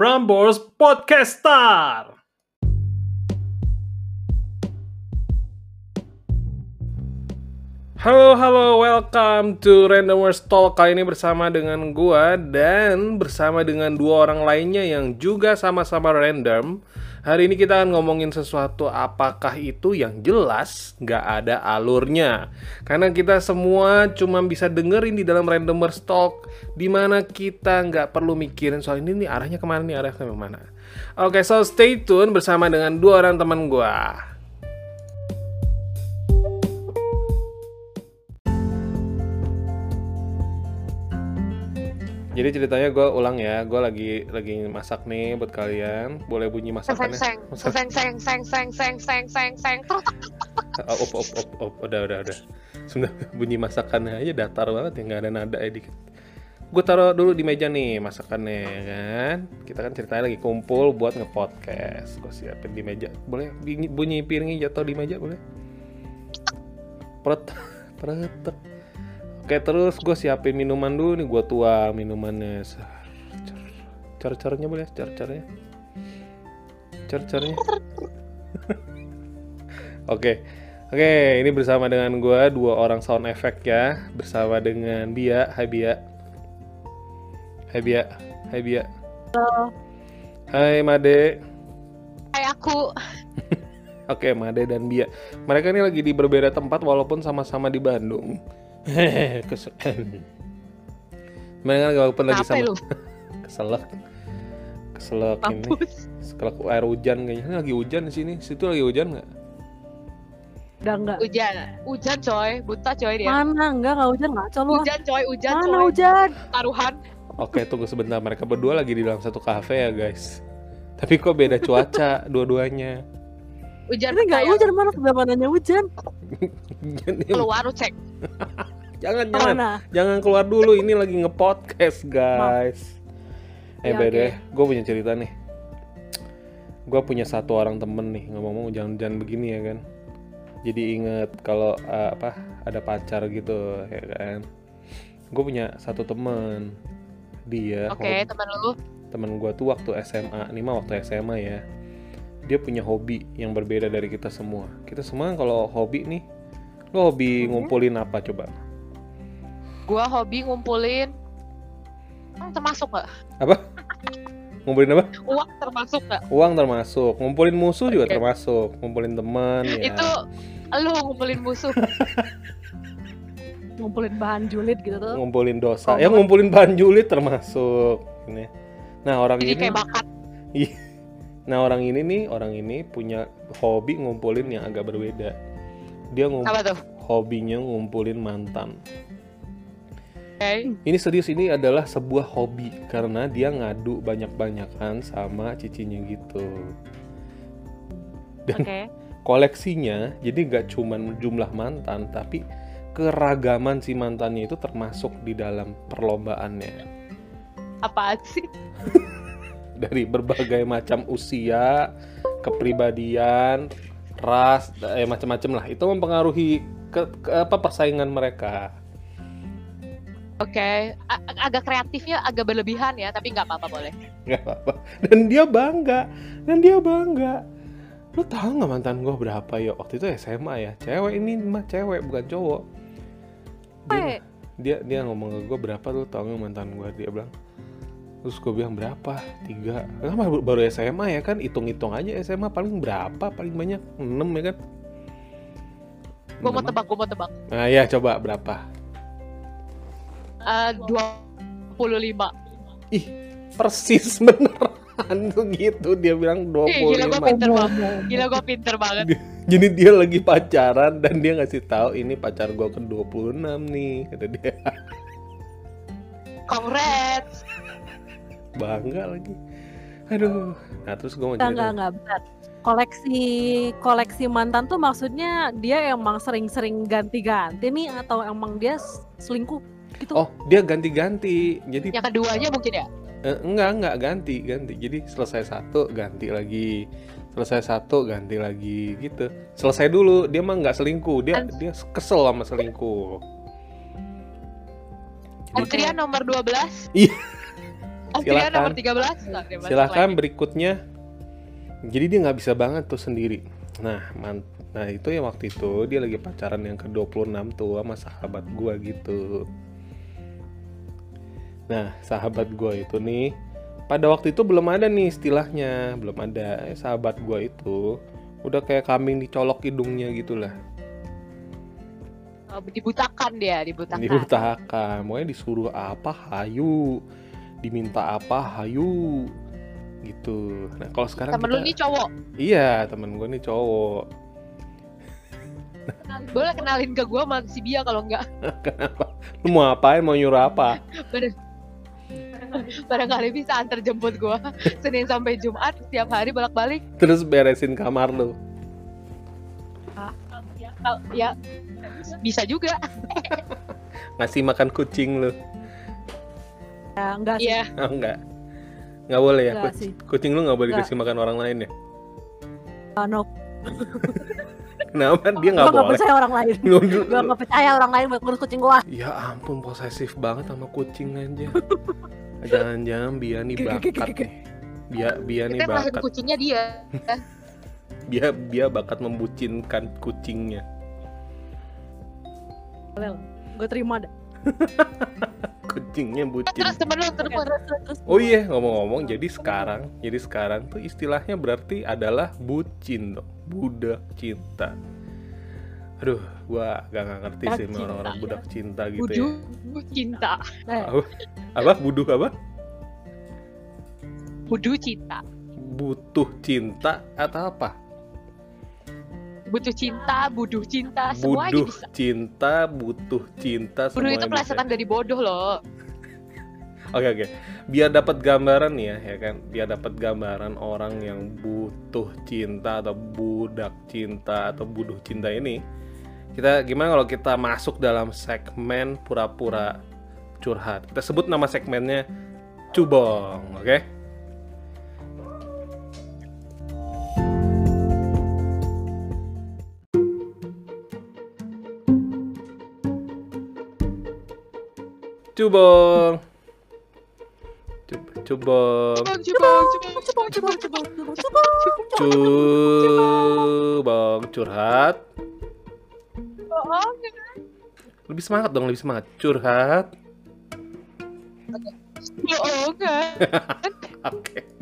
Prambors Podcaster. Halo, halo, welcome to Randomers Talk Kali ini bersama dengan gua dan bersama dengan dua orang lainnya yang juga sama-sama random Hari ini kita akan ngomongin sesuatu apakah itu yang jelas nggak ada alurnya? Karena kita semua cuma bisa dengerin di dalam Randomers Talk Di mana kita nggak perlu mikirin soal ini nih arahnya ke mana nih arahnya ke mana. Oke, so stay tune bersama dengan dua orang teman gua Jadi ceritanya gue ulang ya, gue lagi lagi masak nih buat kalian. Boleh bunyi masakannya? Seng seng seng seng seng seng seng seng seng Oh, op op op op udah udah udah. Sudah bunyi masakannya aja datar banget ya nggak ada nada ya dikit. Gue taruh dulu di meja nih masakannya kan. Kita kan ceritanya lagi kumpul buat ngepodcast. Gue siapin di meja. Boleh bunyi, bunyi piringnya jatuh di meja boleh? Pret pret Oke terus gue siapin minuman dulu nih gue tuang minumannya. Car-carnya boleh car-carnya car-carnya Oke. Oke ini bersama dengan gue dua orang sound effect ya. Bersama dengan Bia. Hai Bia. Hai Bia. Hai Bia. Halo. Hai Made. Hai aku. Oke Made dan Bia. Mereka ini lagi di berbeda tempat walaupun sama-sama di Bandung Kesel. Mereka walaupun lagi sama lu keselak, keselak ini, keselak air hujan kayaknya. Ini lagi hujan di sini. Situ lagi hujan nggak? Udah enggak. Hujan Hujan coy Buta coy dia Mana enggak enggak hujan ngaco lu. Hujan coy Hujan Mana coy hujan? Taruhan Oke, tunggu sebentar. Mereka berdua lagi di dalam satu kafe ya guys. Tapi kok beda cuaca dua-duanya? Hujan Ini enggak hujan mana kenapa nanya hujan? Keluar lu cek jangan jangan Mana? jangan keluar dulu. Ini lagi ngepodcast guys. Eh Ya, beda, gue punya cerita nih. Gue punya satu orang temen nih ngomong-ngomong jangan-jangan begini ya kan. Jadi inget kalau uh, apa ada pacar gitu ya kan. Gue punya satu temen dia Oke hobi- temen lu temen gue tuh waktu SMA ini mah waktu SMA ya dia punya hobi yang berbeda dari kita semua. Kita semua kalau hobi nih lo hobi Mhm. ngumpulin apa coba? Gua hobi ngumpulin Uang termasuk gak? apa? Ngumpulin apa? Uang termasuk gak? uang termasuk. Ngumpulin musuh juga Oke. termasuk. Ngumpulin teman ya. Itu Lu ngumpulin musuh. Ngumpulin bahan julid gitu tuh. ngumpulin dosa. Oh, ya ngumpulin bahan julid termasuk. Ini. Nah orang Jadi ini kayak bakat nah orang ini nih orang ini punya hobi ngumpulin yang agak berbeda dia ngum Apa tuh? hobinya ngumpulin mantan Oke Ini serius ini adalah sebuah hobi karena dia ngadu banyak-banyakan sama cicinya gitu. Dan Oke koleksinya jadi nggak cuman jumlah mantan tapi keragaman si mantannya itu termasuk di dalam perlombaannya. Apaan sih? Dari berbagai macam usia, kepribadian, ras, eh macam-macam lah. Itu mempengaruhi ke, ke- apa persaingan mereka. Oke. A- Agak kreatifnya agak berlebihan ya Tapi nggak apa-apa boleh. Nggak apa-apa. Dan dia bangga. Dan dia bangga. Lo tahu nggak mantan gue berapa ya? Waktu itu SMA ya. Cewek ini mah cewek bukan cowok. Dia, dia dia ngomong ke gue berapa lo tau nggak mantan gue dia bilang terus gue bilang berapa? Tiga. Kan baru, baru SMA ya kan hitung-hitung aja SMA paling berapa? Paling banyak enam ya kan? Gue mau tebak Gue mau tebak. Nah ya coba berapa? Eh, 25 ih persis beneran tuh gitu. Dia bilang Ih, gila gue 25 pinter banget. Gila gue pinter banget. Jadi dia lagi pacaran dan dia ngasih tahu ini pacar gue ke 26 nih kata dia. Congrats bangga lagi. Aduh. Nah terus gue mau Enggak cerita. enggak benar. Koleksi koleksi mantan tuh maksudnya dia emang sering-sering ganti-ganti nih atau emang dia selingkuh gitu. Oh dia ganti-ganti. Jadi Yang keduanya mungkin ya eh, enggak enggak ganti ganti. Jadi selesai satu ganti lagi. Selesai satu ganti lagi gitu. Selesai dulu dia mah nggak selingkuh. Dia An- dia kesel sama selingkuh. Antrian nomor 12 Iya. Antrian nomor silakan 13. Nah, dia masuk silakan lagi. berikutnya. Jadi dia nggak bisa banget tuh sendiri. Nah nah itu ya waktu itu dia lagi pacaran yang ke 26 tuh sama sahabat gua gitu. Nah sahabat gua itu nih pada waktu itu belum ada nih istilahnya belum ada. Eh, sahabat gua itu udah kayak kambing dicolok hidungnya gitulah. Oh, dibutakan dia, dibutakan. dibutakan. Pokoknya disuruh apa hayu diminta apa hayu gitu. Nah kalau sekarang Temen lu kita- nih cowok. iya temen gue nih cowok. Boleh kenalin ke gua sama si Bia kalau enggak. kenapa? Lu mau apain? Mau nyuruh apa? Barangkali bisa antar jemput gua. Senin sampai Jumat setiap hari bolak-balik. terus beresin kamar lu? Oh, ya. Bisa juga. ngasih makan kucing lu Ya, enggak sih. Iya. oh, enggak nggak boleh ya Enggak Kuc- sih. kucing lu nggak boleh Enggak. dikasih makan orang lain ya Uh, no. kenapa dia Gua nggak nggak boleh percaya orang lain. Gua nggak percaya orang lain buat ngurus kucing gua. ya ampun posesif banget sama kucing aja jangan-jangan Bia nih bakat nih Bia Bia nih Kita bakat kucingnya dia. Bia Bia bakat membucinkan kucingnya Boleh. Gue terima dah. kucingnya bucin Terus temen lu terus. Oh iya ngomong-ngomong jadi sekarang jadi sekarang tuh istilahnya berarti adalah bucin dong budak cinta. Aduh gua gak, nggak ngerti Budak sih cinta, orang-orang ya. budak cinta gitu Budu ya. cinta. Eh, Apa? Apa buduh apa? Budu cinta. Butuh cinta atau apa? Butuh cinta, buduh cinta, semuanya Buduh bisa. cinta, butuh cinta semuanya itu pelesetan dari bodoh loh. Oke oke. Biar dapat gambaran nih ya, ya kan. Biar dapat gambaran orang yang butuh cinta atau budak cinta atau buduh cinta ini. Kita gimana kalau kita masuk dalam segmen pura-pura curhat. Kita sebut nama segmennya Cubong, oke? Cubong. Cub- Cubong. Cebong, cebong, cebong, cebong, cebong, cebong. Cubong curhat. Oh, Lebih semangat dong, lebih semangat. Curhat. oh, enggak.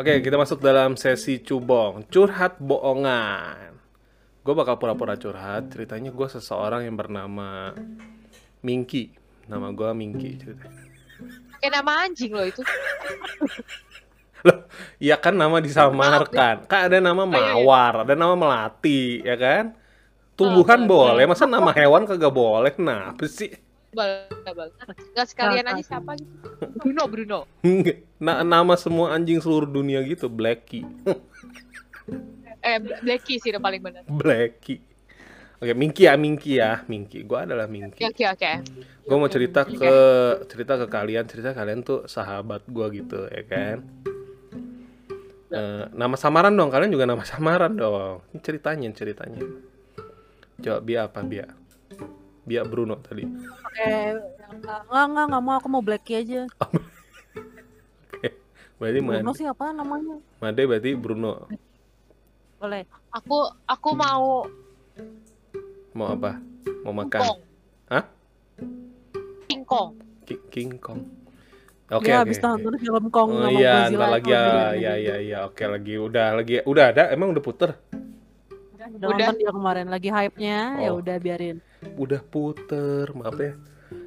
Oke. Oke, kita masuk dalam sesi cubong. Curhat bohongan. Gue bakal pura-pura curhat. Ceritanya gue seseorang yang bernama Mingki. Nama gue Mingki ceritanya. Kayak nama anjing loh itu. Iya kan nama disamarkan. Kan ada nama iya, iya. mawar, ada nama melati, ya kan? Tumbuhan Oh, boleh, masa nama hewan kagak boleh? Kenapa sih? Boleh. Enggak sekalian aja siapa gitu. Bruno, Bruno. Na- nama semua anjing seluruh dunia gitu, Blacky. Eh, Blacky sih udah paling benar. Blacky. Oke, Minky ya, Minky ya, Minky. Gua adalah Minky. Oke, oke, oke. Gue mau cerita ke cerita ke kalian, cerita kalian tuh sahabat gua gitu, ya kan? Eh, nama samaran dong, kalian juga nama samaran dong. Ini ceritanya, ceritanya. Coba Bia apa Bia? Bia Bruno tadi. Eh, enggak, enggak, enggak, enggak mau. Aku mau Blacky aja. Berarti Bruno Made, siapa namanya? Made berarti Bruno. Boleh. Aku aku mau Mau apa? Mau makan? Kong. Hah? King Kong. Ki- King Kong. Oke, Dia oke. habis oke. nonton film Kong Oh sama iya, ntar lagi ya, ya, ya, ya, oke lagi, udah lagi, udah ada, emang udah puter, Udah, Udah. nonton dia kemarin lagi hype-nya, ya Oh. udah biarin. Udah puter, maaf ya,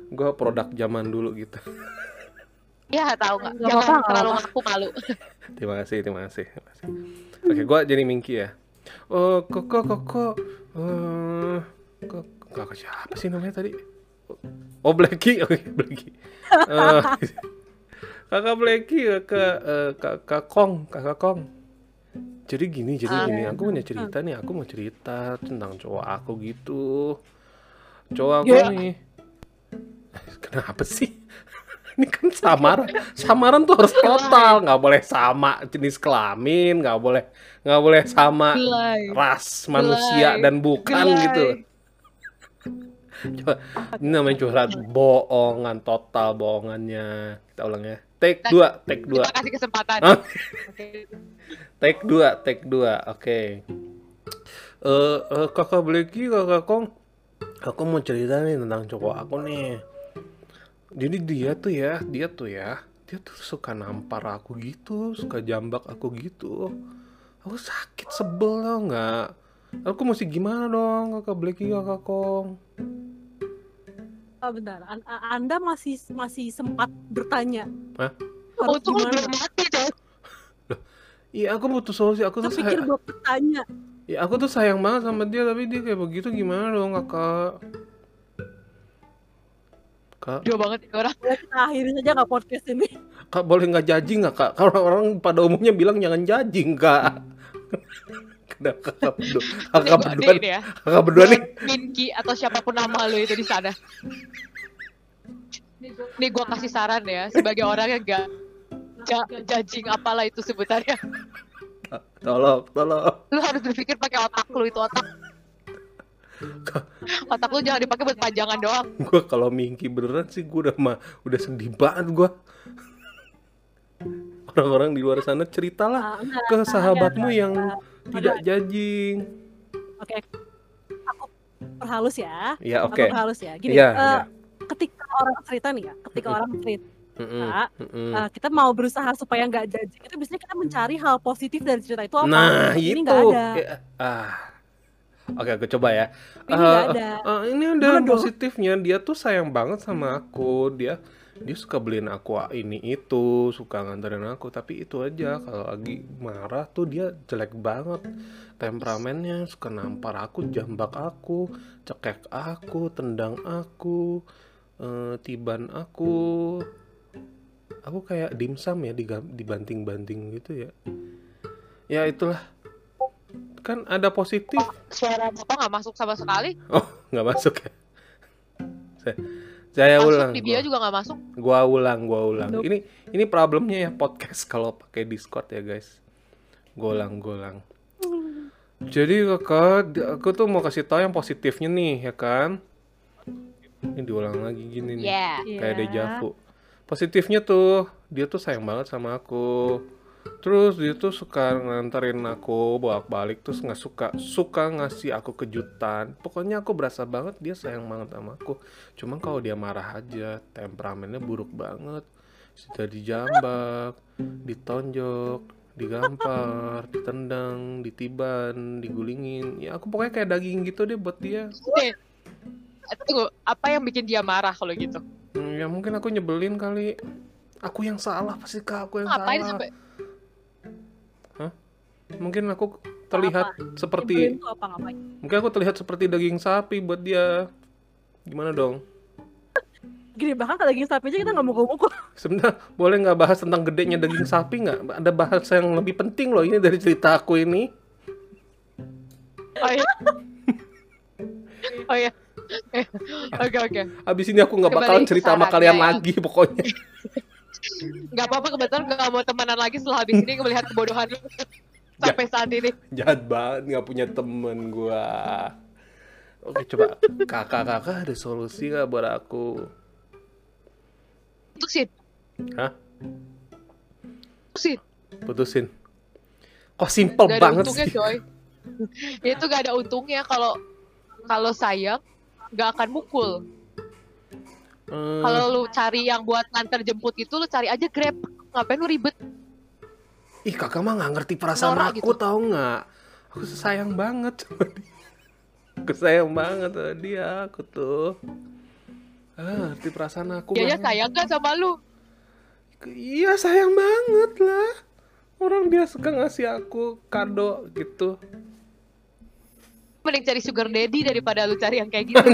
gue produk zaman dulu gitu. Ya, tahu nggak? Jangan nggak terlalu ngaku malu. Terima kasih, terima kasih, terima kasih. Oke, gue jadi Minky ya. Oh, koko, koko, eh, kok, kakak siapa sih namanya tadi? Oh, Blacky, oke, Blacky. Eh, kakak Blacky, kakak, eh, kakak Kong, kakak Kong. Jadi gini, jadi Ah. gini, aku punya cerita nih, aku mau cerita tentang cowok aku gitu. Cowok aku Ya. nih. Kenapa sih? Ini kan samaran. Samaran tuh harus total, nggak boleh sama jenis kelamin, nggak boleh nggak boleh sama Gelai. ras manusia dan bukan Gelai. gitu. Coba, ini namanya curhat bohongan total bohongannya. Kita ulang ya. Take dua, take dua. Kasih kesempatan. Take dua, take dua. Oke. Eh, eh, kakak Blacky, kakak Kong, aku mau cerita nih tentang cowok aku nih. Jadi dia tuh ya, dia tuh ya, dia tuh suka nampar aku gitu, suka jambak aku gitu. Aku sakit sebel tau nggak? Aku mesti gimana dong, kakak Blacky, kakak Kong? Ah, bentar, An- a- Anda masih masih sempat bertanya. Hah? Harus lu gimana? belum mati coy. Iya, aku butuh solusi. Aku tuh pikir buat bertanya. Ya, aku tuh sayang banget sama dia, tapi dia kayak begitu gimana dong, kakak? Kak, Jauh banget ya orang. Kita akhiri saja nggak podcast ini? Kak boleh nggak judging nggak kak? Kalau orang pada umumnya bilang jangan judging kak. Kenapa kakak berdua? Kakak berdua, nih ya. kakak berdua nih. Minky atau siapa pun nama lu itu di sana. Nih gua kasih saran ya sebagai orang yang gak ja- judging apalah itu sebutannya. Tolong, tolong. Lu harus berpikir pakai otak lu itu otak. Otak lu jangan dipakai buat panjangan doang. Gue kalau Mingki beneran sih gue udah mah udah sedih banget gue. Orang-orang di luar sana ceritalah Ah, enggak, ke sahabatmu enggak, yang tidak judging. Oke, aku perhalus ya. Ya Aku oke. perhalus ya. Gini, Iya, eh, iya. ketika orang cerita nih ya, ketika orang cerita, Eh, kita mau berusaha supaya nggak judging. Itu biasanya kita mencari hal positif dari cerita itu apa. Nah ini nggak ada. Ya, ah. Oke aku coba ya. Ini Eh, ada. eh, ini ada positifnya. Dia tuh sayang banget sama aku. Dia dia suka beliin aku ini itu suka nganterin aku. Tapi itu aja kalau lagi marah tuh dia jelek banget. Temperamennya suka nampar aku jambak aku cekek aku tendang aku eh, tiban aku aku kayak dimsum ya dibanting-banting gitu ya ya itulah kan ada positif Suara bapak nggak masuk sama sekali. Oh, nggak masuk ya? Saya, saya Masuk ulang. di bio Gua, juga nggak masuk. gua ulang, gua ulang. Nope. Ini ini problemnya ya podcast kalau pakai Discord ya guys. Gua ulang, gua ulang. Jadi kakak, aku tuh mau kasih tahu yang positifnya nih, ya kan? Ini diulang lagi gini nih, Yeah. kayak Iya. deja vu. Positifnya tuh, dia tuh sayang banget sama aku. Terus dia tuh suka nganterin aku bolak-balik terus nggak suka suka ngasih aku kejutan. Pokoknya aku berasa banget dia sayang banget sama aku. Cuman kalau dia marah aja, temperamennya buruk banget. Sudah dijambak, ditonjok, digampar, ditendang, ditiban, digulingin. Ya aku pokoknya kayak daging gitu deh buat dia. Oke. Tunggu, apa yang bikin dia marah kalau gitu? Ya mungkin aku nyebelin kali. Aku yang salah pasti kak aku yang Ngapain salah. sampai Mungkin aku terlihat seperti Nyebelin tuh apa ngapain? Mungkin aku terlihat seperti daging sapi buat dia. Gimana dong? Gini bahkan kalau daging sapi aja kita nggak mau mukul Sebenarnya boleh nggak bahas tentang gedenya daging sapi nggak? Ada bahasa yang lebih penting loh ini dari cerita aku ini. Oh iya. Oh iya. Oke oke. Abis ini aku nggak bakalan cerita sama kalian ya. lagi pokoknya. Gak apa-apa kebetulan gak mau temenan lagi setelah habis ini melihat kebodohan lu sampai saat ini. Jahat banget nggak punya temen gua. Oke coba kakak-kakak ada solusi nggak buat aku? Putusin. Hah? Putusin. Putusin. Kok simple Gak banget untungnya sih? coy. Itu gak ada untungnya kalau kalau sayang gak akan mukul. Hmm, Kalau lu cari yang buat nganter jemput itu lu cari aja Grab. Ngapain lu ribet? Ih kakak mah nggak ngerti perasaan Norak aku gitu. tau nggak? Aku sayang banget sama dia. Aku sayang banget sama dia aku tuh. Ah, ngerti perasaan aku Dia ya sayang gak sama lu? Iya sayang banget lah. Orang dia suka ngasih aku kado gitu. Mending cari sugar daddy daripada lu cari yang kayak gitu.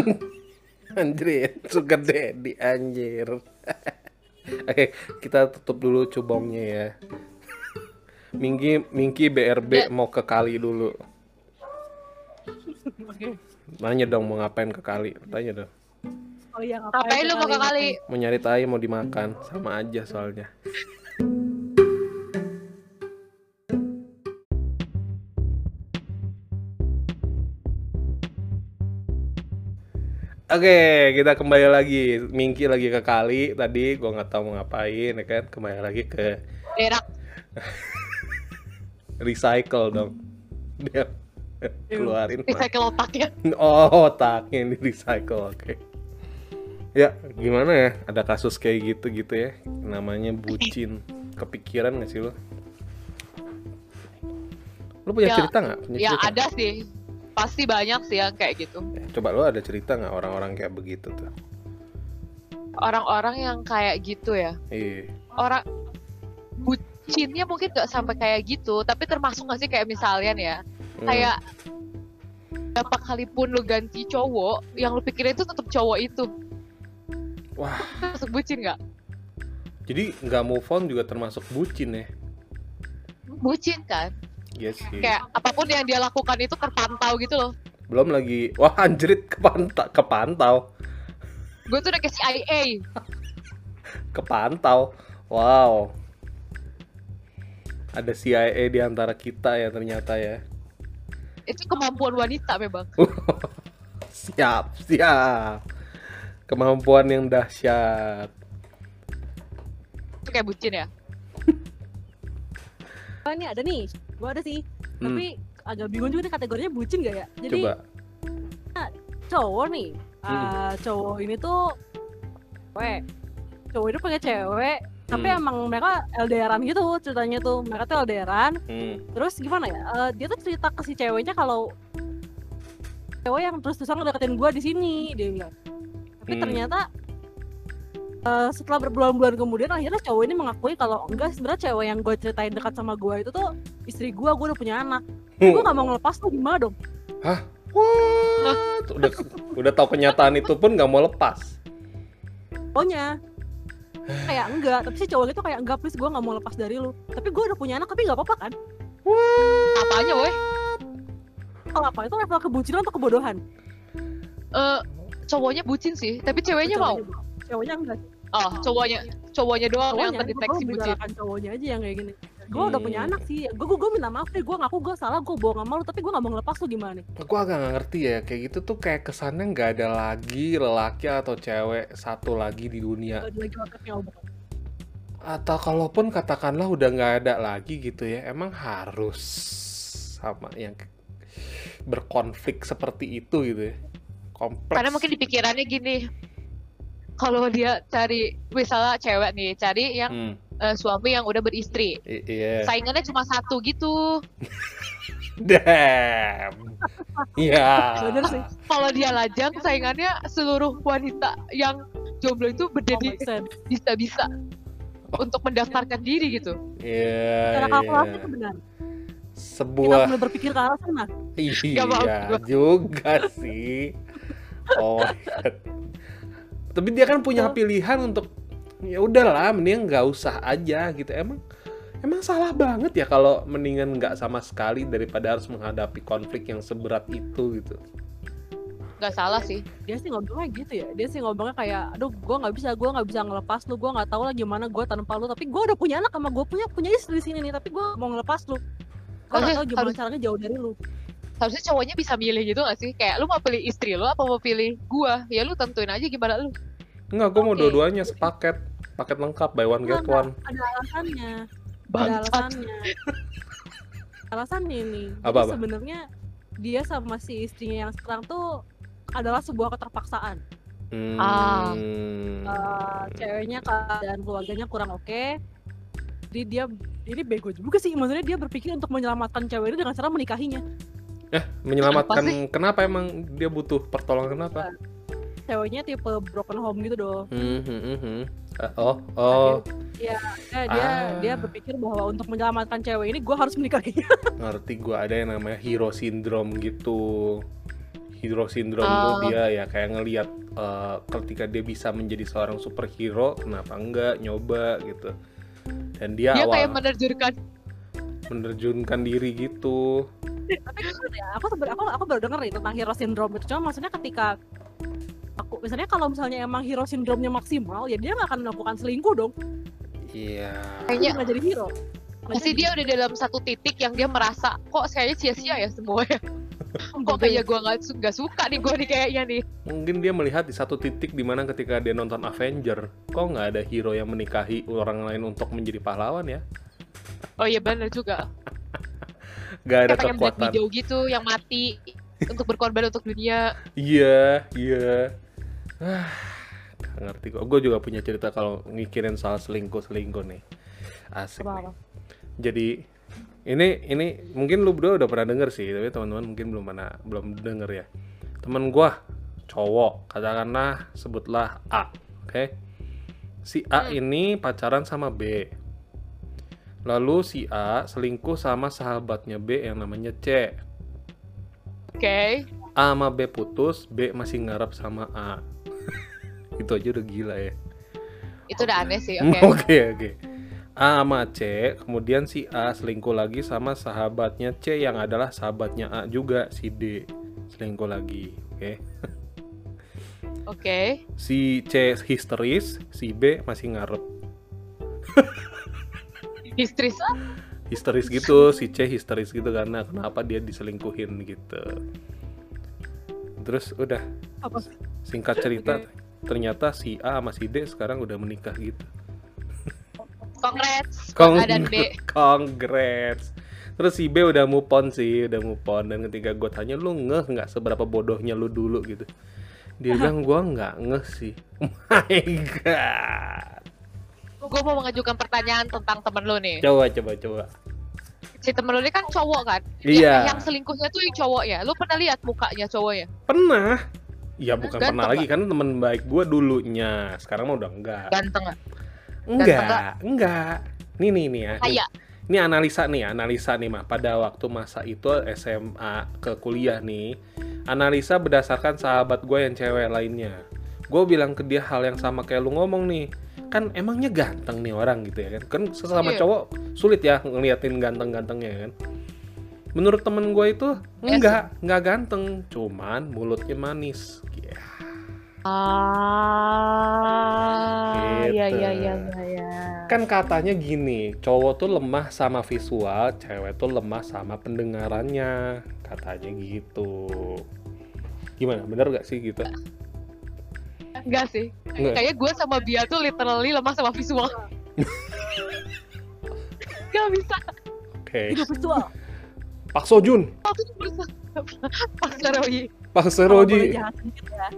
Anjir, sugar daddy anjir. Oke, kita tutup dulu cubongnya ya. Mingki, Mingki BRB Ya. mau ke kali dulu. Oke. Nanya dong mau ngapain ke kali, tanya dong. Oh iya Ngapain lu mau ke kali? Mau nyari tai mau dimakan, sama aja soalnya. Oke, kita kembali lagi. Mingki lagi ke kali tadi, gua nggak tahu mau ngapain, ya kan? Kembali lagi ke Berak. recycle dong. Dia keluarin. Recycle otaknya. Oh, otaknya ini recycle, oke. Ya, gimana ya? Ada kasus kayak gitu gitu ya. Namanya bucin. Kepikiran gak sih lo? Lo punya Ya, cerita nggak? Ya cerita? ada sih. Pasti banyak sih yang kayak gitu. Coba lo ada cerita nggak orang-orang kayak begitu tuh? Orang-orang yang kayak gitu ya. Iya. Orang bucinnya mungkin gak sampai kayak gitu, tapi termasuk gak sih kayak misalnya ya, Hmm. kayak berapa kali pun lu ganti cowok, yang lu pikirin itu tetap cowok itu. Wah, Masuk bucin gak? jadi nggak move on juga termasuk bucin ya? Bucin kan? Iya sih. Kayak apa pun yang dia lakukan itu terpantau gitu loh. Belum lagi, wah anjrit kepantau, kepantau, Gue tuh udah ke CIA. kepantau. Wow. Ada CIA di antara kita ya ternyata ya. Itu kemampuan wanita memang. Siap, siap. Kemampuan yang dahsyat. Itu kayak bucin ya. Oh, ini ada nih. Gua ada sih. Hmm, Tapi agak bingung juga nih kategorinya bucin gak ya? Jadi coba. cowok nih. Hmm. ah, cowok ini tuh cewek. Cowok ini punya cewek, tapi Hmm. emang mereka LDRan gitu ceritanya tuh. Mereka tuh LDRan. Hmm. Terus gimana ya? eh, dia tuh cerita ke si ceweknya kalau cewek yang terus-terusan ngedeketin gua di sini, dia bilang. Tapi Hmm. ternyata eh, setelah berbulan-bulan kemudian akhirnya cowok ini mengakui kalau enggak sebenarnya cewek yang gue ceritain dekat sama gua itu tuh istri gua, gua udah punya anak. Hmm. Gue gak mau ngelepas tuh gimana dong? What? Udah udah tahu kenyataan itu pun nggak mau lepas. Pokoknya kayak enggak, tapi si cowok itu kayak enggak please gue gak mau lepas dari lu. Tapi gue udah punya anak tapi nggak apa-apa kan? Apanya woi? Kalau apa itu level kebucinan atau kebodohan? Eh cowoknya bucin sih, tapi ceweknya mau. Cowoknya- enggak. Oh, cowoknya cowoknya doang yang Cowoknya, terdeteksi gue bucin. cowoknya aja yang kayak gini. Gue udah punya Hmm. anak sih. Gue gue minta maaf deh. Gue ngaku gue salah. Gue bohong sama lu. Tapi gue gak mau ngelepas lu gimana nih? Gue agak nggak ngerti ya kayak gitu tuh kayak kesannya nggak ada lagi lelaki atau cewek satu lagi di dunia. Gak ada lagi otaknya obat. Atau kalaupun katakanlah udah nggak ada lagi gitu ya, emang harus sama yang berkonflik seperti itu gitu ya. Kompleks. Karena mungkin di pikirannya gini. Kalau dia cari misalnya cewek nih, cari yang Hmm, eh, suami yang udah beristri. i- iya. Saingannya cuma satu gitu. Damn. Iya. Bener sih. Kalau dia lajang, saingannya seluruh wanita yang jomblo itu berdiri bisa-bisa untuk mendaftarkan diri gitu. Iya. Cara kalkulasi iya. itu benar. Kita Sebuah mulai berpikir ke arah sana. Iya juga sih. Oh my God. Tapi dia kan punya pilihan untuk ya udahlah mending nggak usah aja gitu. Emang emang salah banget ya kalau mendingan nggak sama sekali daripada harus menghadapi konflik yang seberat itu gitu. Gak salah sih. Dia sih ngomongnya gitu ya. Dia sih ngomongnya kayak, aduh gue nggak bisa, gue nggak bisa ngelepas lu. Gue nggak tahu lah gimana gue tanpa lu. Tapi gue udah punya anak sama gue punya punya istri di sini nih. Tapi gue mau ngelepas lu. Gue nggak tahu gimana harus- caranya jauh dari lu. Harusnya cowoknya bisa milih gitu gak sih? Kayak lu mau pilih istri lu apa mau pilih gua? Ya lu tentuin aja gimana lu. Enggak, gue mau Oke. dua-duanya sepaket, paket lengkap buy one get one. Ada alasannya. Ada alasannya. Alasannya nih. Apa, sebenarnya dia sama si istrinya yang sekarang tuh adalah sebuah keterpaksaan. Hmm. Ah. Eh, ceweknya keadaan keluarganya kurang oke. Jadi dia ini bego juga sih. Maksudnya dia berpikir untuk menyelamatkan cewek ini dengan cara menikahinya. Menyelamatkan Apa sih? kenapa emang dia butuh pertolongan kenapa? Ceweknya tipe broken home gitu dong. Hmm, hmm, hmm, hmm. Eh, Oh, oh, Dia dia Ah. dia berpikir bahwa untuk menyelamatkan cewek ini gue harus menikahinya. ngerti gue ada yang namanya hero syndrome gitu. Hero syndrome Oh. tuh dia ya kayak ngelihat eh, ketika dia bisa menjadi seorang superhero, kenapa enggak nyoba gitu. Dan dia, Dia awal kayak menerjunkan menerjunkan diri gitu. Tapi gimana ya? Aku sebenarnya aku, aku baru denger nih tentang hero syndrome itu. Cuma maksudnya ketika aku misalnya kalau misalnya emang hero sindromnya maksimal ya dia nggak akan melakukan selingkuh dong Iya. Kayaknya nggak jadi hero pasti dia udah dalam satu titik yang dia merasa kok kayaknya sia-sia ya semuanya. kok kayak gue nggak su- nggak suka nih gue nih kayaknya nih. Mungkin dia melihat di satu titik di mana ketika dia nonton Avenger, kok nggak ada hero yang menikahi orang lain untuk menjadi pahlawan ya? Oh iya benar juga. Gak ada Kayak kekuatan. Gitu yang mati untuk berkorban untuk dunia. Iya, iya. Ah, ngerti kok. Gue juga punya cerita kalau mikirin soal selingkuh-selingkuh nih. Asik. apa nih. Jadi ini ini mungkin lu berdua udah pernah denger sih, tapi teman-teman mungkin belum pernah belum denger ya. Temen gua cowok, katakanlah sebutlah A, oke? Si A Hmm. ini pacaran sama B. Lalu si A selingkuh sama sahabatnya B yang namanya C. Oke. A sama B putus, B masih ngarep sama A. Itu aja udah gila ya. Itu udah aneh sih. Oke. Oke, oke. A sama C, kemudian si A selingkuh lagi sama sahabatnya C yang adalah sahabatnya A juga, si D selingkuh lagi, oke. Oke. Si C histeris, si B masih ngarep. Histeris. Histeris gitu, si C histeris gitu karena kenapa dia diselingkuhin gitu. Terus udah apa singkat cerita ternyata si A sama si D sekarang udah menikah gitu. Congrats. Kong- A dan B. Congrats. Terus si B udah move on sih, udah move on dan ketika gue tanya lu ngeh nggak seberapa bodohnya lu dulu gitu. Dia bilang gua nggak ngeh sih. Oh my god. Gue mau mengajukan pertanyaan tentang temen lu nih. Coba coba coba. Si temen lu ini kan cowok kan? Iya. Yang, yang selingkuhnya tuh yang cowok ya. Lu pernah lihat mukanya cowoknya? Pernah. Ya bukan Ganteng pernah lagi kan teman baik gua dulunya. Sekarang mah udah enggak. Ganteng nggak? Enggak, enggak. Nih nih nih ya. Nih. Kayak. Ini analisa nih, analisa nih mah pada waktu masa itu SMA ke kuliah nih. Analisa berdasarkan sahabat gue yang cewek lainnya. Gue bilang ke dia hal yang sama kayak lu ngomong nih. Kan emangnya ganteng nih orang gitu ya kan. Kan sesama Iya. cowok sulit ya ngeliatin ganteng-gantengnya kan. Menurut temen gue itu Iya enggak, enggak ganteng, cuman mulutnya manis. Ah, Gitu. iya iya iya iya. iya. Kan katanya gini, cowok tuh lemah sama visual, cewek tuh lemah sama pendengarannya. Katanya gitu. Gimana? Bener gak sih gitu? Enggak sih. Enggak. Kayaknya gue sama Bia tuh literally lemah sama visual. Gak bisa. Oke. hidup visual Pak Sojun. Pas Roy. Pak Kalau boleh Seroji. jahat sedikit ya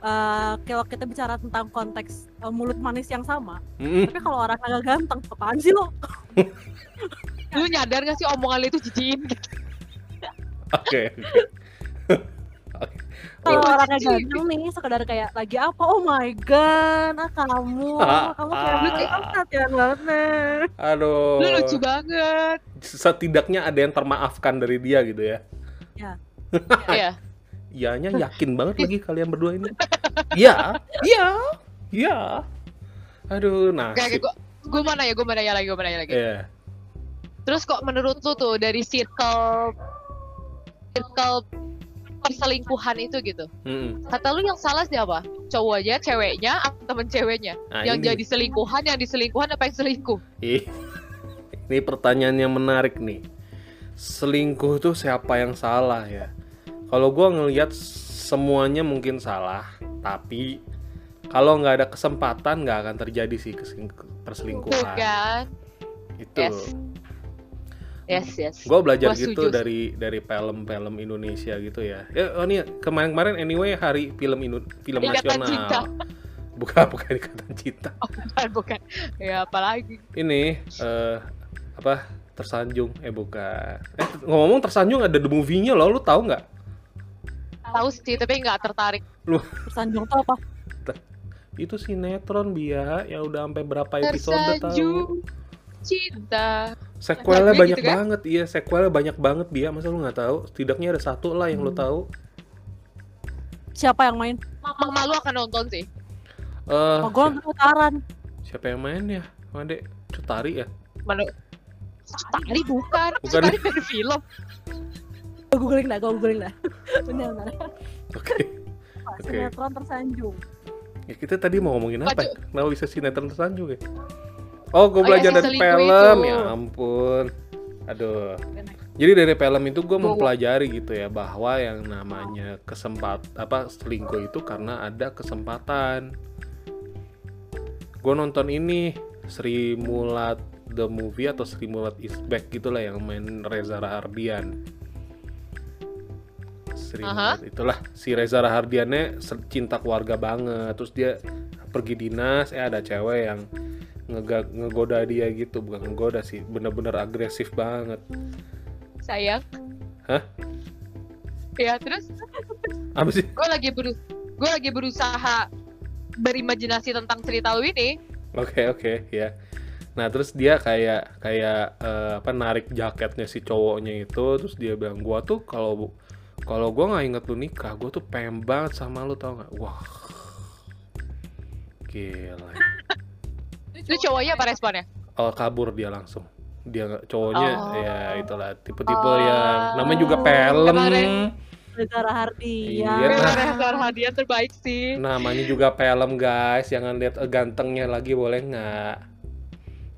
Eh, kalau kita bicara tentang konteks eh, mulut manis yang sama Mm-mm. tapi kalau orang agak ganteng apaan sih lo Lu nyadar gak sih omongan lu itu jijiin? Oke. kalau Oh, orangnya sih. ganteng nih sekedar kayak lagi apa oh my god ah, kamu Ah, kamu kayak ah. lucu kamu perhatian banget Aduh. Lu lucu banget. Setidaknya ada yang termaafkan dari dia gitu ya. Iya. Ianya yakin banget lagi kalian berdua ini. Iya, iya, iya. Aduh, nah. Kayak gue gue mana ya gue mana ya lagi gue mana ya lagi. Iya. Terus kok menurut lu tuh dari circle circle perselingkuhan itu gitu. Mm-mm. Kata lu yang salah siapa? Cowoknya, ceweknya, atau temen ceweknya? Nah, yang ini. jadi selingkuhan, yang diselingkuhan apa yang selingkuh? Ini pertanyaan yang menarik nih. Selingkuh tuh siapa yang salah ya? Kalau gua ngelihat semuanya mungkin salah, tapi kalau nggak ada kesempatan nggak akan terjadi sih perselingkuhan. kan? Itu. Yes. Yes, yes. Gue belajar Gua gitu dari dari film-film Indonesia gitu ya. Ya, oh nih kemarin-kemarin anyway hari film Indo- film Ikatan nasional. Cinta. Bukan bukan ikatan cinta. Oh, bukan, bukan. Ya, apalagi. ini eh apa tersanjung eh bukan eh ngomong tersanjung ada the movie-nya loh lu tahu nggak Tahu sih, tapi nggak tertarik. tersanjung tuh apa itu sinetron dia ya udah sampai berapa episode tahu Tersanjung cinta. sequelnya banyak gitu kan? banget iya sequelnya banyak banget dia masa lu nggak tahu setidaknya ada satu lah yang lu Hmm. tahu siapa yang main Mama malu akan nonton sih. eh oh, gue nonton putaran siapa yang main ya Made Cutari ya Malu. Tari bukan. Bukan. Tari dari film. Gue googling dah gue googling dah benar benar oke Oke. sinetron tersanjung. Ya, kita tadi mau ngomongin apa? Maju. ya? Kenapa bisa sinetron tersanjung ya? Oh, gue Oh, belajar yang dari selingkuh film. itu. Ya ampun. Aduh. Jadi dari film itu gue Gua- mempelajari gitu ya bahwa yang namanya kesempat apa selingkuh itu karena ada kesempatan. Gue nonton ini Sri Mulat the movie atau Sri Mulat is back gitulah yang main Reza Rahardian. Aha. Mulat itulah si Reza Rahardiannya cinta keluarga banget. Terus dia pergi dinas, eh ada cewek yang ngega- ngegoda dia gitu, bukan ngegoda sih, bener-bener agresif banget. sayang Hah? ya terus Apa sih? gue lagi beru gue lagi berusaha berimajinasi tentang cerita lu ini Oke oke ya. Nah terus dia kayak kayak eh, apa narik jaketnya si cowoknya itu, terus dia bilang gua tuh kalau kalau gua nggak inget lu nikah, gua tuh pengen banget sama lu tau nggak? Wah, gila. itu cowoknya apa responnya Oh kabur dia langsung. Dia cowoknya Oh. ya itulah tipe-tipe Oh. yang namanya juga film. Reza Rahardian. Iya, nah. Reza hadiah terbaik sih Namanya juga film guys, jangan lihat eh, gantengnya lagi boleh nggak?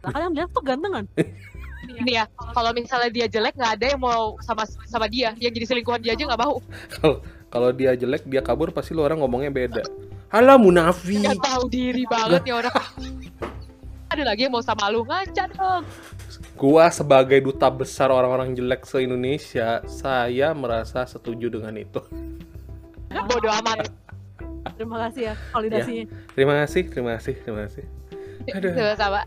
Nah, yang lihat tuh gantengan. ini ya kalau misalnya dia jelek nggak ada yang mau sama sama dia yang jadi selingkuhan dia aja nggak mau Kalau kalau dia jelek dia kabur pasti lu orang ngomongnya beda. Halah munafik. nggak tahu diri banget ya orang ada lagi yang mau sama lu ngaca dong Gua sebagai duta besar orang-orang jelek se Indonesia, saya merasa setuju dengan itu. bodoh amat Terima kasih ya validasinya. Terima kasih, terima kasih, terima kasih. Aduh. sama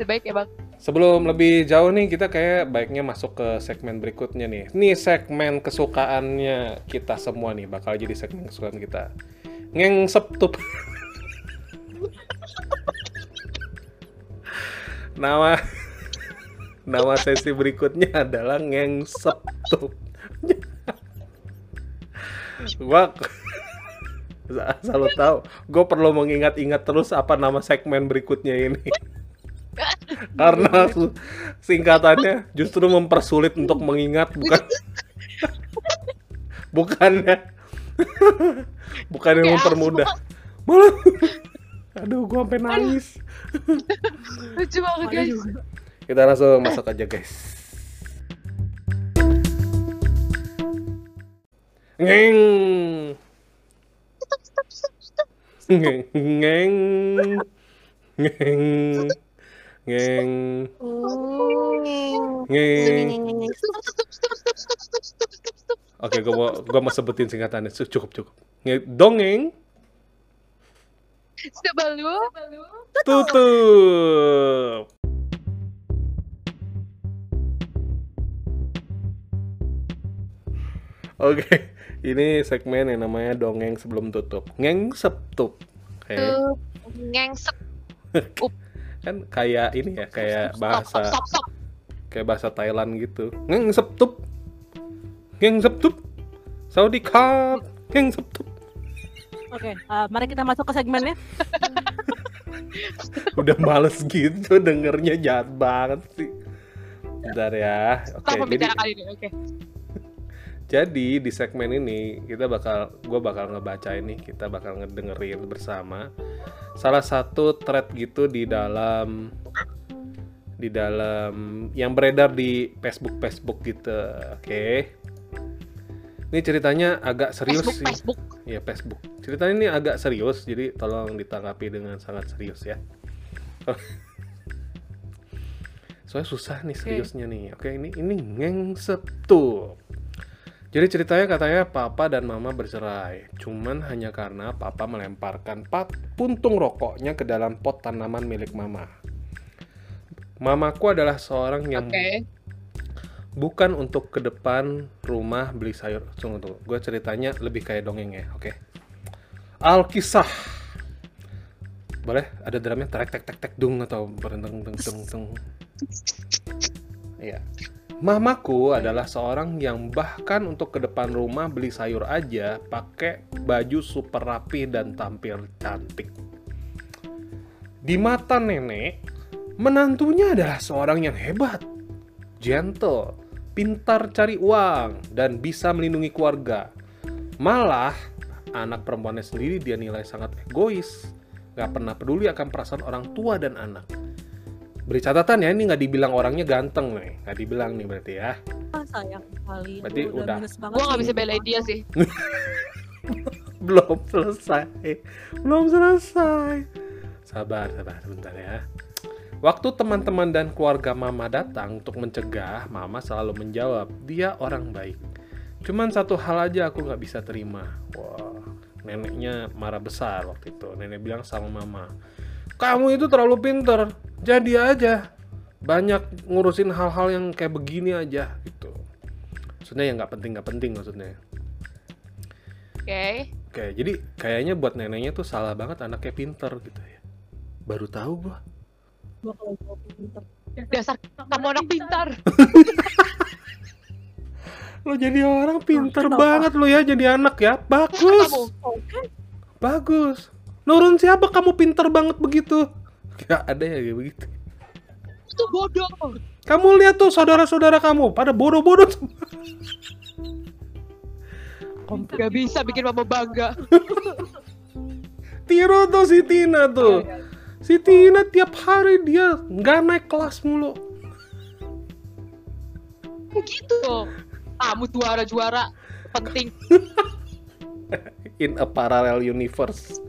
terbaik ya bang Sebelum lebih jauh nih, kita kayak baiknya masuk ke segmen berikutnya nih. Nih segmen kesukaannya kita semua nih, bakal jadi segmen kesukaan kita. Ngeng septup. Nama nama sesi berikutnya adalah ngeng septup. gua lo tahu, gue perlu mengingat-ingat terus apa nama segmen berikutnya ini. Karena singkatannya justru mempersulit untuk mengingat bukan bukannya bukan yang mempermudah. Malah aduh gua sampai nangis. lucu banget guys. Kita langsung masuk aja guys. Ngeng. Ngeng. Ngeng. Ngeng. Ngeng. Ngeng. Oke, gua mau gua mau sebutin singkatannya. Cukup, cukup. Nge- Dongeng sebelum tutup. Oke, ini segmen yang namanya dongeng sebelum tutup. Ngeng septup. Oke, tuh ngengsek kan kayak ini ya, kayak stop stop bahasa stop stop kayak bahasa Thailand gitu. Ngeng septup. Ngeng septup. Saudi Cup. Ngeng septup. Oke, eh, mari kita masuk ke segmennya. Udah males gitu dengernya jahat banget sih. Bentar ya. Oke, stop jadi kali ini oke Jadi di segmen ini kita bakal, gue bakal ngebaca ini, kita bakal ngedengerin bersama salah satu thread gitu di dalam di dalam yang beredar di Facebook Facebook gitu, oke? Ini ceritanya agak serius Facebook sih, Facebook ya Facebook. Ceritanya ini agak serius, jadi tolong ditanggapi dengan sangat serius ya. Soalnya susah nih seriusnya nih. Oke, ini ini ngengsep tuh. Jadi ceritanya katanya papa dan mama bercerai. Cuman hanya karena papa melemparkan pat puntung rokoknya ke dalam pot tanaman milik mama. Mamaku adalah seorang yang oke bukan untuk ke depan rumah beli sayur. Tunggu tunggu. Gue ceritanya lebih kayak dongeng ya. Oke. Alkisah. Boleh ada drumnya tek tek tek tek dung atau berenteng teng teng teng. Iya. Mamaku adalah seorang yang bahkan untuk ke depan rumah beli sayur aja pakai baju super rapi dan tampil cantik. Di mata nenek, menantunya adalah seorang yang hebat, gentle, pintar cari uang, dan bisa melindungi keluarga. Malah, anak perempuannya sendiri dia nilai sangat egois, nggak pernah peduli akan perasaan orang tua dan anak. Beri catatan ya, ini nggak dibilang orangnya ganteng nih, nggak dibilang nih berarti ya. Ah, sayang sekali. Berarti udah. banget Gue gak sih. bisa belain dia sih. Belum selesai, belum selesai. Sabar, sabar sebentar ya. Waktu teman-teman dan keluarga Mama datang untuk mencegah, Mama selalu menjawab, dia orang baik. Cuman satu hal aja aku nggak bisa terima. Wah, neneknya marah besar waktu itu. Nenek bilang sama Mama, kamu itu terlalu pinter, jadi aja. Banyak ngurusin hal-hal yang kayak begini aja gitu. Maksudnya yang nggak penting nggak penting maksudnya. Oke. Oke, jadi kayaknya buat neneknya tuh salah banget anaknya pinter gitu ya. Baru tahu gua. Gua kalau gua pinter. Dasar kamu anak pintar. Lo jadi orang pinter banget lo ya jadi anak ya. Bagus. Bagus. Nurun siapa kamu pinter banget begitu? Gak ada ya kayak begitu. Itu bodoh. Kamu lihat tuh saudara-saudara kamu pada bodoh-bodoh. Gak bisa bikin mama bangga. Tiro tuh si Tina tuh. Si Tina tiap hari dia nggak naik kelas mulu. Begitu. Kamu juara-juara. Penting. In a parallel universe.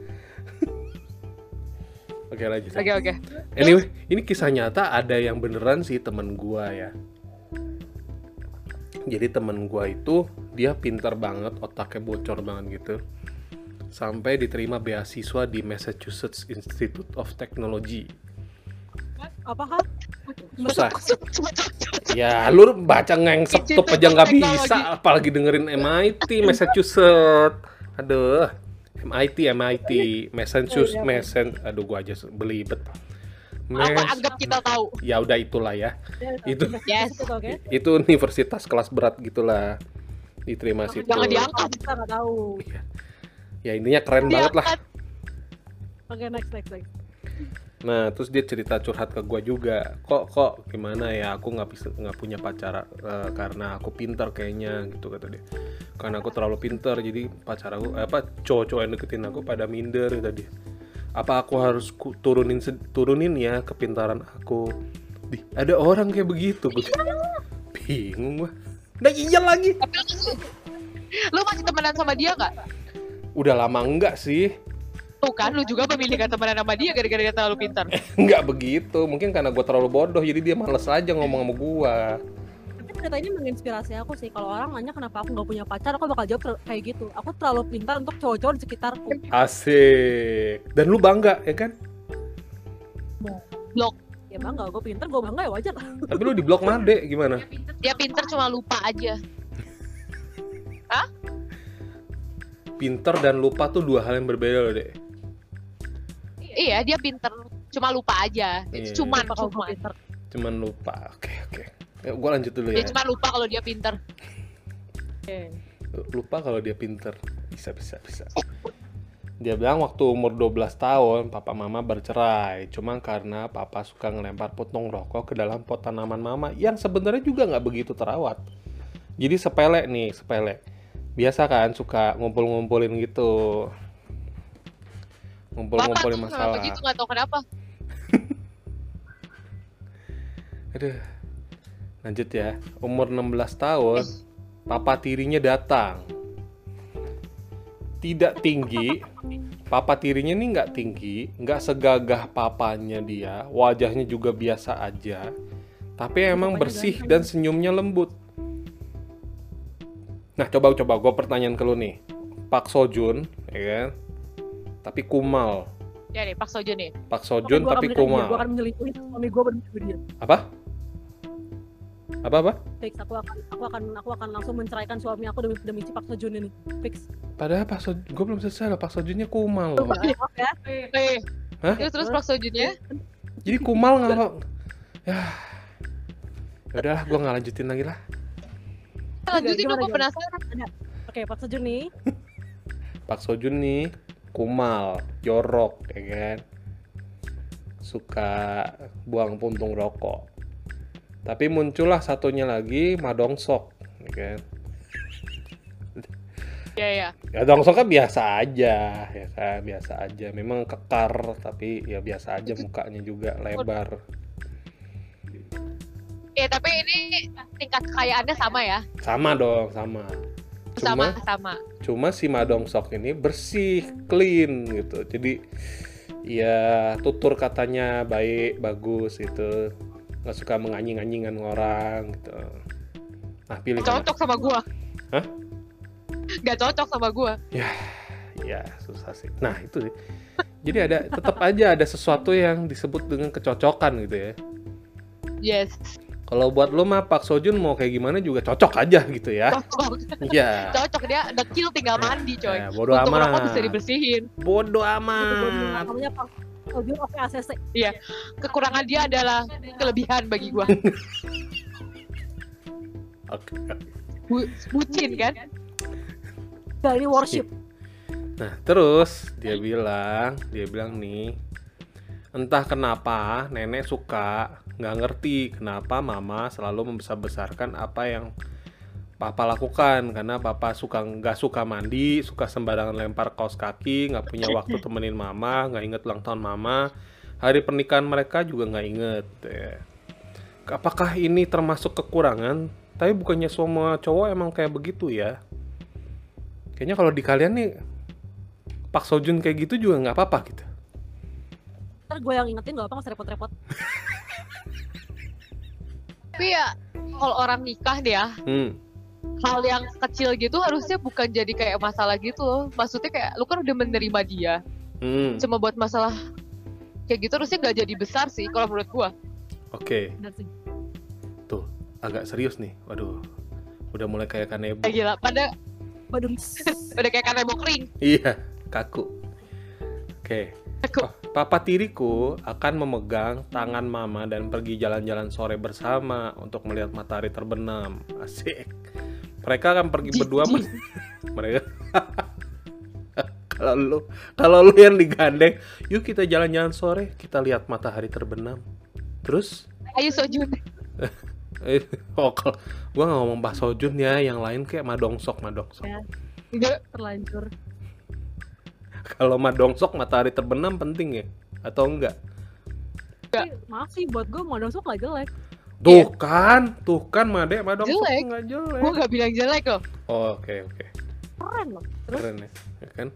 Oke lanjut. Oke oke. Anyway, ini kisah nyata ada yang beneran sih temen gua ya. Jadi temen gua itu dia pintar banget, otaknya bocor banget gitu. Sampai diterima beasiswa di Massachusetts Institute of Technology. Apa hal? Susah. Ya, lu baca ngengsep tuh aja nggak bisa, apalagi dengerin MIT, Massachusetts. Aduh, MIT, MIT, Massachusetts, Massachusetts. Aduh, gua aja belibet. Apa Mas- anggap kita tahu. ya udah itulah ya. Itu Yes. Itu universitas kelas berat gitulah diterima situ. Jangan diangkat. Kita nggak tahu. Ya intinya keren banget lah. Diangkat. Oke next next next. Nah terus dia cerita curhat ke gua juga. Kok kok gimana ya aku nggak bisa nggak punya pacar eh, karena aku pinter kayaknya gitu kata dia. Karena aku terlalu pinter jadi pacar aku eh, apa cowok-cowok yang deketin aku pada minder kata dia. Apa aku harus ku- turunin turunin ya kepintaran aku? Di, ada orang kayak begitu. Gua bingung gua. Nah iya lagi. Lu- Lu masih temenan sama dia nggak? Udah lama enggak sih? Tuh kan, lu juga memilih gak temenan sama dia gara-gara dia terlalu pintar. Nggak begitu, mungkin karena gue terlalu bodoh, jadi dia males aja ngomong sama gue. Tapi cerita ini menginspirasi aku sih. Kalau orang nanya kenapa aku nggak punya pacar, aku bakal jawab kayak gitu. Aku terlalu pintar untuk cowok-cowok di sekitarku. Asik. Dan lu bangga, ya kan? Ya bangga, gue pintar, gue bangga ya wajar lah. Tapi lu di blok Made gimana? Dia pintar cuma lupa aja. Pinter dan lupa tuh dua hal yang berbeda loh, Dek. Iya, dia pintar cuma lupa aja. Iya. Itu cuman, gue cuman. pintar? Cuman lupa. Oke, oke. Ya, gue lanjut dulu Dia ya. cuma lupa kalau dia pintar. Oke. Lupa kalau dia pinter. Bisa, bisa, bisa. Dia bilang waktu umur 12 tahun, papa mama bercerai. Cuma karena papa suka ngelempar potong rokok ke dalam pot tanaman mama yang sebenarnya juga nggak begitu terawat. Jadi sepele nih, sepele. Biasa kan suka ngumpul-ngumpulin gitu. Bapak Ngumpul-ngumpulin masalah. kenapa gitu nggak tahu kenapa. Aduh. Lanjut ya. Umur 16 tahun, papa tirinya datang. Tidak tinggi, papa tirinya nih nggak tinggi, nggak segagah papanya dia, wajahnya juga biasa aja. Tapi emang bersih dan senyumnya lembut. Nah, coba coba gue pertanyaan ke lu nih. Pak Sojun, ya kan? Tapi kumal. Ya nih, Pak Sojo nih. Pak Oke, Sojun tapi kumal. Gue akan menyelingkuhi suami gue berdua dia. Apa? Apa apa? Fix, aku akan aku akan aku akan langsung menceraikan suami aku demi demi si Pak Sejun ini. Fix. Padahal Pak Sojun, gue belum selesai loh. Pak Sojunnya kumal loh. Maaf ya. Eh, Hah? terus terus Pak Sojonya Jadi kumal nggak? Ya, ya udahlah, gue nggak lanjutin lagi lah. lanjutin dong, gue penasaran. Oke, Pak Sejun nih. Pak Sojun nih kumal, jorok, ya kan? Suka buang puntung rokok. Tapi muncullah satunya lagi Madongsok, ya kan? ya ya Ya dongsoknya biasa aja, ya kan, biasa aja. Memang kekar, tapi ya biasa aja mukanya juga lebar. eh tapi ini tingkat kekayaannya sama ya Sama dong, sama. Sama Cuma, sama cuma si Madongsok ini bersih, clean gitu. Jadi ya tutur katanya baik, bagus gitu. Nggak suka menganying-anyingan orang gitu. Nah, pilih Nggak mana? cocok sama gua Hah? Gak cocok sama gua Ya, susah sih. Nah, itu sih. Jadi ada tetap aja ada sesuatu yang disebut dengan kecocokan gitu ya. yes Kalau buat lo mah Pak Sojun mau kayak gimana juga cocok aja gitu ya. cocok Iya. cocok dia dekil tinggal mandi coy Ya, bodo untuk rokok amat. bisa dibersihin Bodoh gua amat. namanya Pak Ojun oke ACC kekurangan dia adalah kelebihan bagi gua Oke. Bu- bucin kan dari worship Nah, terus dia bilang, dia bilang nih, entah kenapa nenek suka nggak ngerti kenapa mama selalu membesar-besarkan apa yang papa lakukan karena papa suka nggak suka mandi, suka sembarangan lempar kaos kaki, nggak punya waktu temenin mama, nggak inget ulang tahun mama, hari pernikahan mereka juga nggak inget. ya. Apakah ini termasuk kekurangan? Tapi bukannya semua cowok emang kayak begitu ya? Kayaknya kalau di kalian nih Pak Sojun kayak gitu juga nggak apa-apa gitu. ntar gue yang ingetin gak apa nggak repot-repot tapi ya kalau orang nikah deh ya Hmm. hal yang kecil gitu harusnya bukan jadi kayak masalah gitu loh maksudnya kayak lu kan udah menerima dia Hmm. cuma buat masalah kayak gitu harusnya nggak jadi besar sih kalau menurut gua Oke, sih. tuh agak serius nih. Waduh, udah mulai kayak kanebo. kayak gila pada udah kayak kanebo kering Iya, kaku. Oke. Kaku. Pa- Papa tiriku akan memegang tangan mama dan pergi jalan-jalan sore bersama untuk melihat matahari terbenam. Asik. Mereka akan pergi berdua men- mereka. Kalau lu kalau lu yang digandeng yuk kita jalan-jalan sore kita lihat matahari terbenam. Terus? Ayo Sojun eh, oh kalau gua nggak ngomong Pak Sojun ya yang lain kayak Madongsok Madongsok Ya. terlanjur kalau Madongsok matahari terbenam penting ya? Atau enggak? Tapi, maaf sih buat gue mau dosok gak jelek. Tuh kan tuh kan Made Madongsok Jelek. nggak jelek. Gua nggak bilang jelek loh. Oh, oke oke. Keren loh. Terus? Keren ya, ya kan?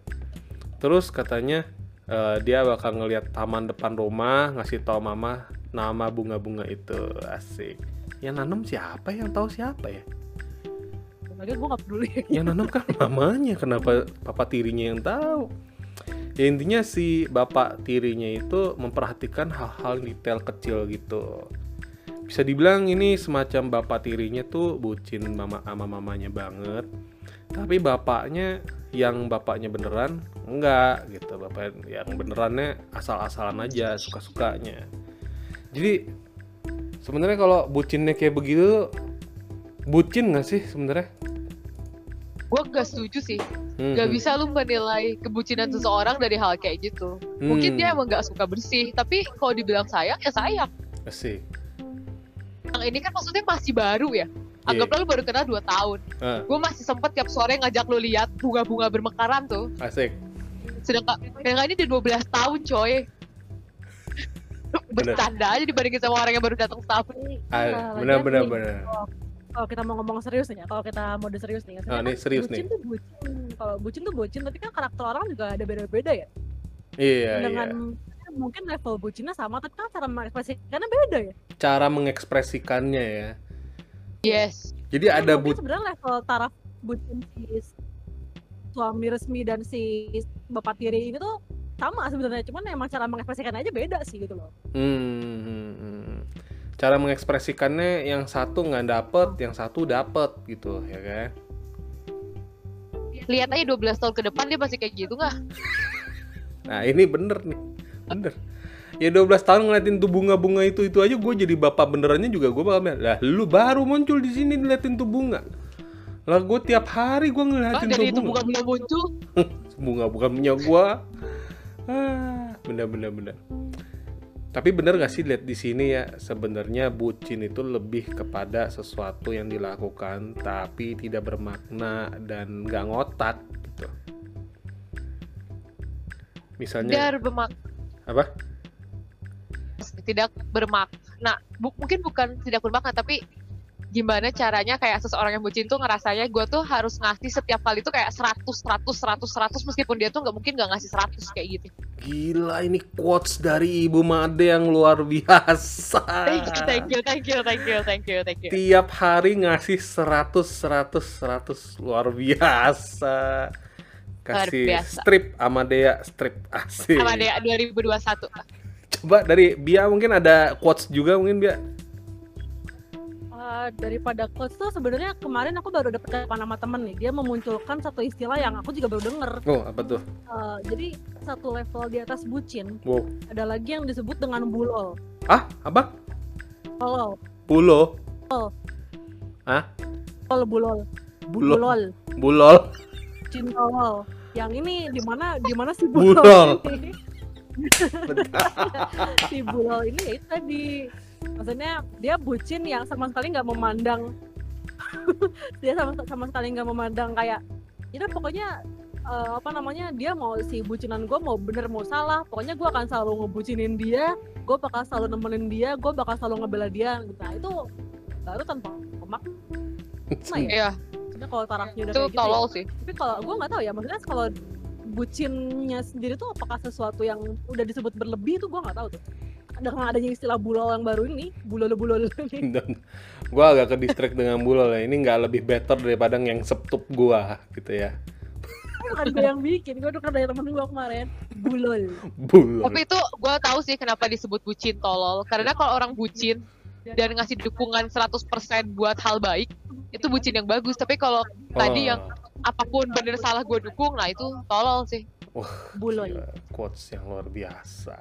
Terus katanya eh, dia bakal ngelihat taman depan rumah ngasih tahu mama nama bunga-bunga itu. Asik. Yang nanam siapa? Yang tahu siapa ya? Lagi gue gak peduli. Yang nanam kan mamanya. Kenapa papa tirinya yang tahu ya intinya si bapak tirinya itu memperhatikan hal-hal detail kecil gitu. Bisa dibilang ini semacam bapak tirinya tuh bucin mama sama mamanya banget. Tapi bapaknya yang bapaknya beneran enggak gitu. Bapak yang benerannya asal-asalan aja suka-sukanya. Jadi sebenarnya kalau bucinnya kayak begitu bucin nggak sih sebenarnya gua gak setuju sih Hmm, Gak bisa lu menilai kebucinan seseorang dari hal kayak gitu. Mungkin Hmm, dia emang gak suka bersih, tapi kalau dibilang sayang ya sayang. asik Yang ini kan maksudnya masih baru ya. Anggaplah lu baru kenal 2 tahun. Ah. Gue masih sempet tiap sore ngajak lu lihat bunga-bunga bermekaran tuh. asik Sedangkan sedangkan ini udah 12 tahun coy. Bener. Bercanda aja dibandingin sama orang yang baru datang setahun. Ah, Iya, benar lagian benar nih, benar kalau kita mau ngomong serius nih ya kalau kita mode serius nih ya. Ah, sebenarnya nih serius bucin nih. tuh bucin. Kalau bucin tuh bucin tapi kan karakter orang juga ada beda-beda ya. Iya dengan mungkin level bucinnya sama tapi kan cara mengekspresikannya beda ya. Iya cara mengekspresikannya ya. Yes. jadi Kan ada but sebenarnya level taraf bucin si suami resmi dan si bapak tiri ini tuh sama sebenarnya. Cuman emang cara mengekspresikannya aja beda sih gitu loh. Hmm, hmm, hmm. Cara mengekspresikannya yang satu nggak dapet yang satu dapet gitu ya kan? Lihat aja 12 tahun ke depan dia masih kayak gitu nggak? nah ini bener nih bener. Ya 12 tahun ngeliatin tuh bunga-bunga itu itu aja gue jadi bapak benerannya juga gue bakal bilang lah lu baru muncul di sini ngeliatin tuh bunga. Lah gue tiap hari gue ngeliatin tuh bunga. bunga belum muncul. bunga bukan punya gua. Ah bener bener bener tapi bener gak sih lihat di sini ya sebenarnya bucin itu lebih kepada sesuatu yang dilakukan tapi tidak bermakna dan gak ngotak gitu. Misalnya Biar bermak apa? Tidak bermakna. Nah, bu mungkin bukan tidak bermakna tapi gimana caranya kayak seseorang yang bucin tuh ngerasanya gue tuh harus ngasih setiap kali tuh kayak 100 100 100 100 meskipun dia tuh nggak mungkin nggak ngasih 100 kayak gitu. Gila ini quotes dari Ibu Made yang luar biasa. Thank you, thank you, thank you, thank you, thank you, thank you. Tiap hari ngasih 100 100 100 luar biasa. Kasih biasa. strip Amadea strip asik. Sama dia 2021. Coba dari Bia mungkin ada quotes juga mungkin Bia. Eh, daripada quotes tuh sebenarnya kemarin aku baru dapet kapan sama temen nih. Dia memunculkan satu istilah yang aku juga baru denger. Oh, apa tuh? Eh, jadi satu level di atas bucin Wow. ada lagi yang disebut dengan bulol Ah, apa? bulol bulol bulol Bulo. bulol. Bulol. bucin tolol yang ini di mana di mana si Bulol. bulol ini? Si bulol ini ya itu tadi maksudnya dia bucin yang sama sekali nggak memandang. Dia sama sama sekali nggak memandang kayak itu pokoknya eh, apa namanya dia mau si bucinan gue mau bener mau salah pokoknya gue akan selalu ngebucinin dia gue bakal selalu nemenin dia gue bakal selalu ngebela dia. Gitu. Nah itu baru tanpa makna ya? Iya, maksudnya kalau tarafnya udah itu kayak gitu ya. tolol sih. tapi kalau gue nggak tahu ya maksudnya kalau bucinnya sendiri tuh apakah sesuatu yang udah disebut berlebih tuh gue nggak tahu tuh dengan adanya istilah bulol yang baru ini bulol bulol ini Dan gua agak ke distract dengan Bulol ya. Ini nggak lebih better daripada yang septup gua gitu ya. bukan gue yang bikin gue tuker dari temen gue kemarin bulol Bulol. Tapi itu gue tahu sih kenapa disebut bucin tolol. Karena kalau orang bucin dan ngasih dukungan 100% buat hal baik, itu bucin yang bagus. Tapi kalau tadi yang apa pun bener salah gue dukung, nah itu tolol sih. bulol Gila, quotes yang luar biasa.